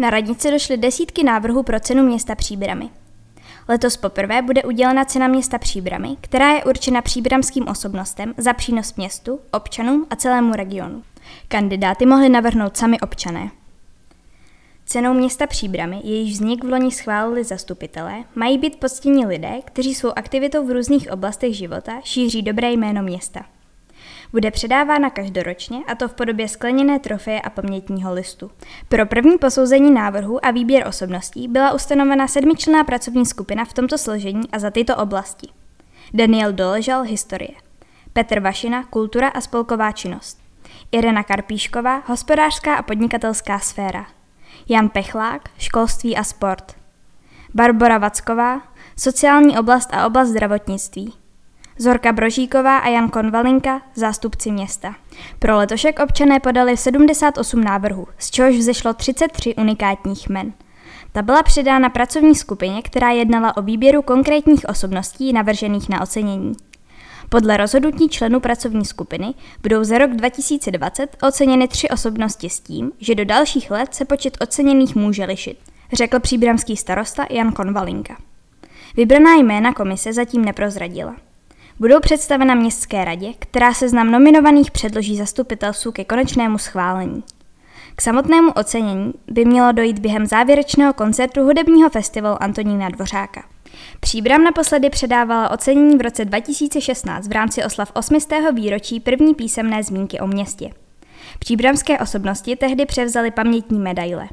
Na radnici došly desítky návrhů pro cenu města Příbramy. Letos poprvé bude udělena cena města Příbramy, která je určena příbramským osobnostem za přínos městu, občanům a celému regionu. Kandidáty mohli navrhnout sami občané. Cenou města Příbramy, jejíž vznik v loni schválili zastupitelé, mají být poctění lidé, kteří svou aktivitou v různých oblastech života šíří dobré jméno města. Bude předávána každoročně, a to v podobě skleněné trofeje a pamětního listu. Pro první posouzení návrhu a výběr osobností byla ustanovena sedmičlenná pracovní skupina v tomto složení a za tyto oblasti. Daniel Doležal, historie. Petr Vašina, kultura a spolková činnost. Irena Karpíšková, hospodářská a podnikatelská sféra. Jan Pechlák, školství a sport. Barbara Vacková, sociální oblast a oblast zdravotnictví. Zorka Brožíková a Jan Konvalinka, zástupci města. Pro letošek občané podali 78 návrhů, z čehož vzešlo 33 unikátních men. Ta byla předána pracovní skupině, která jednala o výběru konkrétních osobností navržených na ocenění. Podle rozhodnutí členů pracovní skupiny budou za rok 2020 oceněny tři osobnosti s tím, že do dalších let se počet oceněných může lišit, řekl příbramský starosta Jan Konvalinka. Vybraná jména komise zatím neprozradila. Budou představena městské radě, která seznam nominovaných předloží zastupitelstvu ke konečnému schválení. K samotnému ocenění by mělo dojít během závěrečného koncertu hudebního festivalu Antonína Dvořáka. Příbram naposledy předávala ocenění v roce 2016 v rámci oslav 8. výročí první písemné zmínky o městě. Příbramské osobnosti tehdy převzaly pamětní medaile.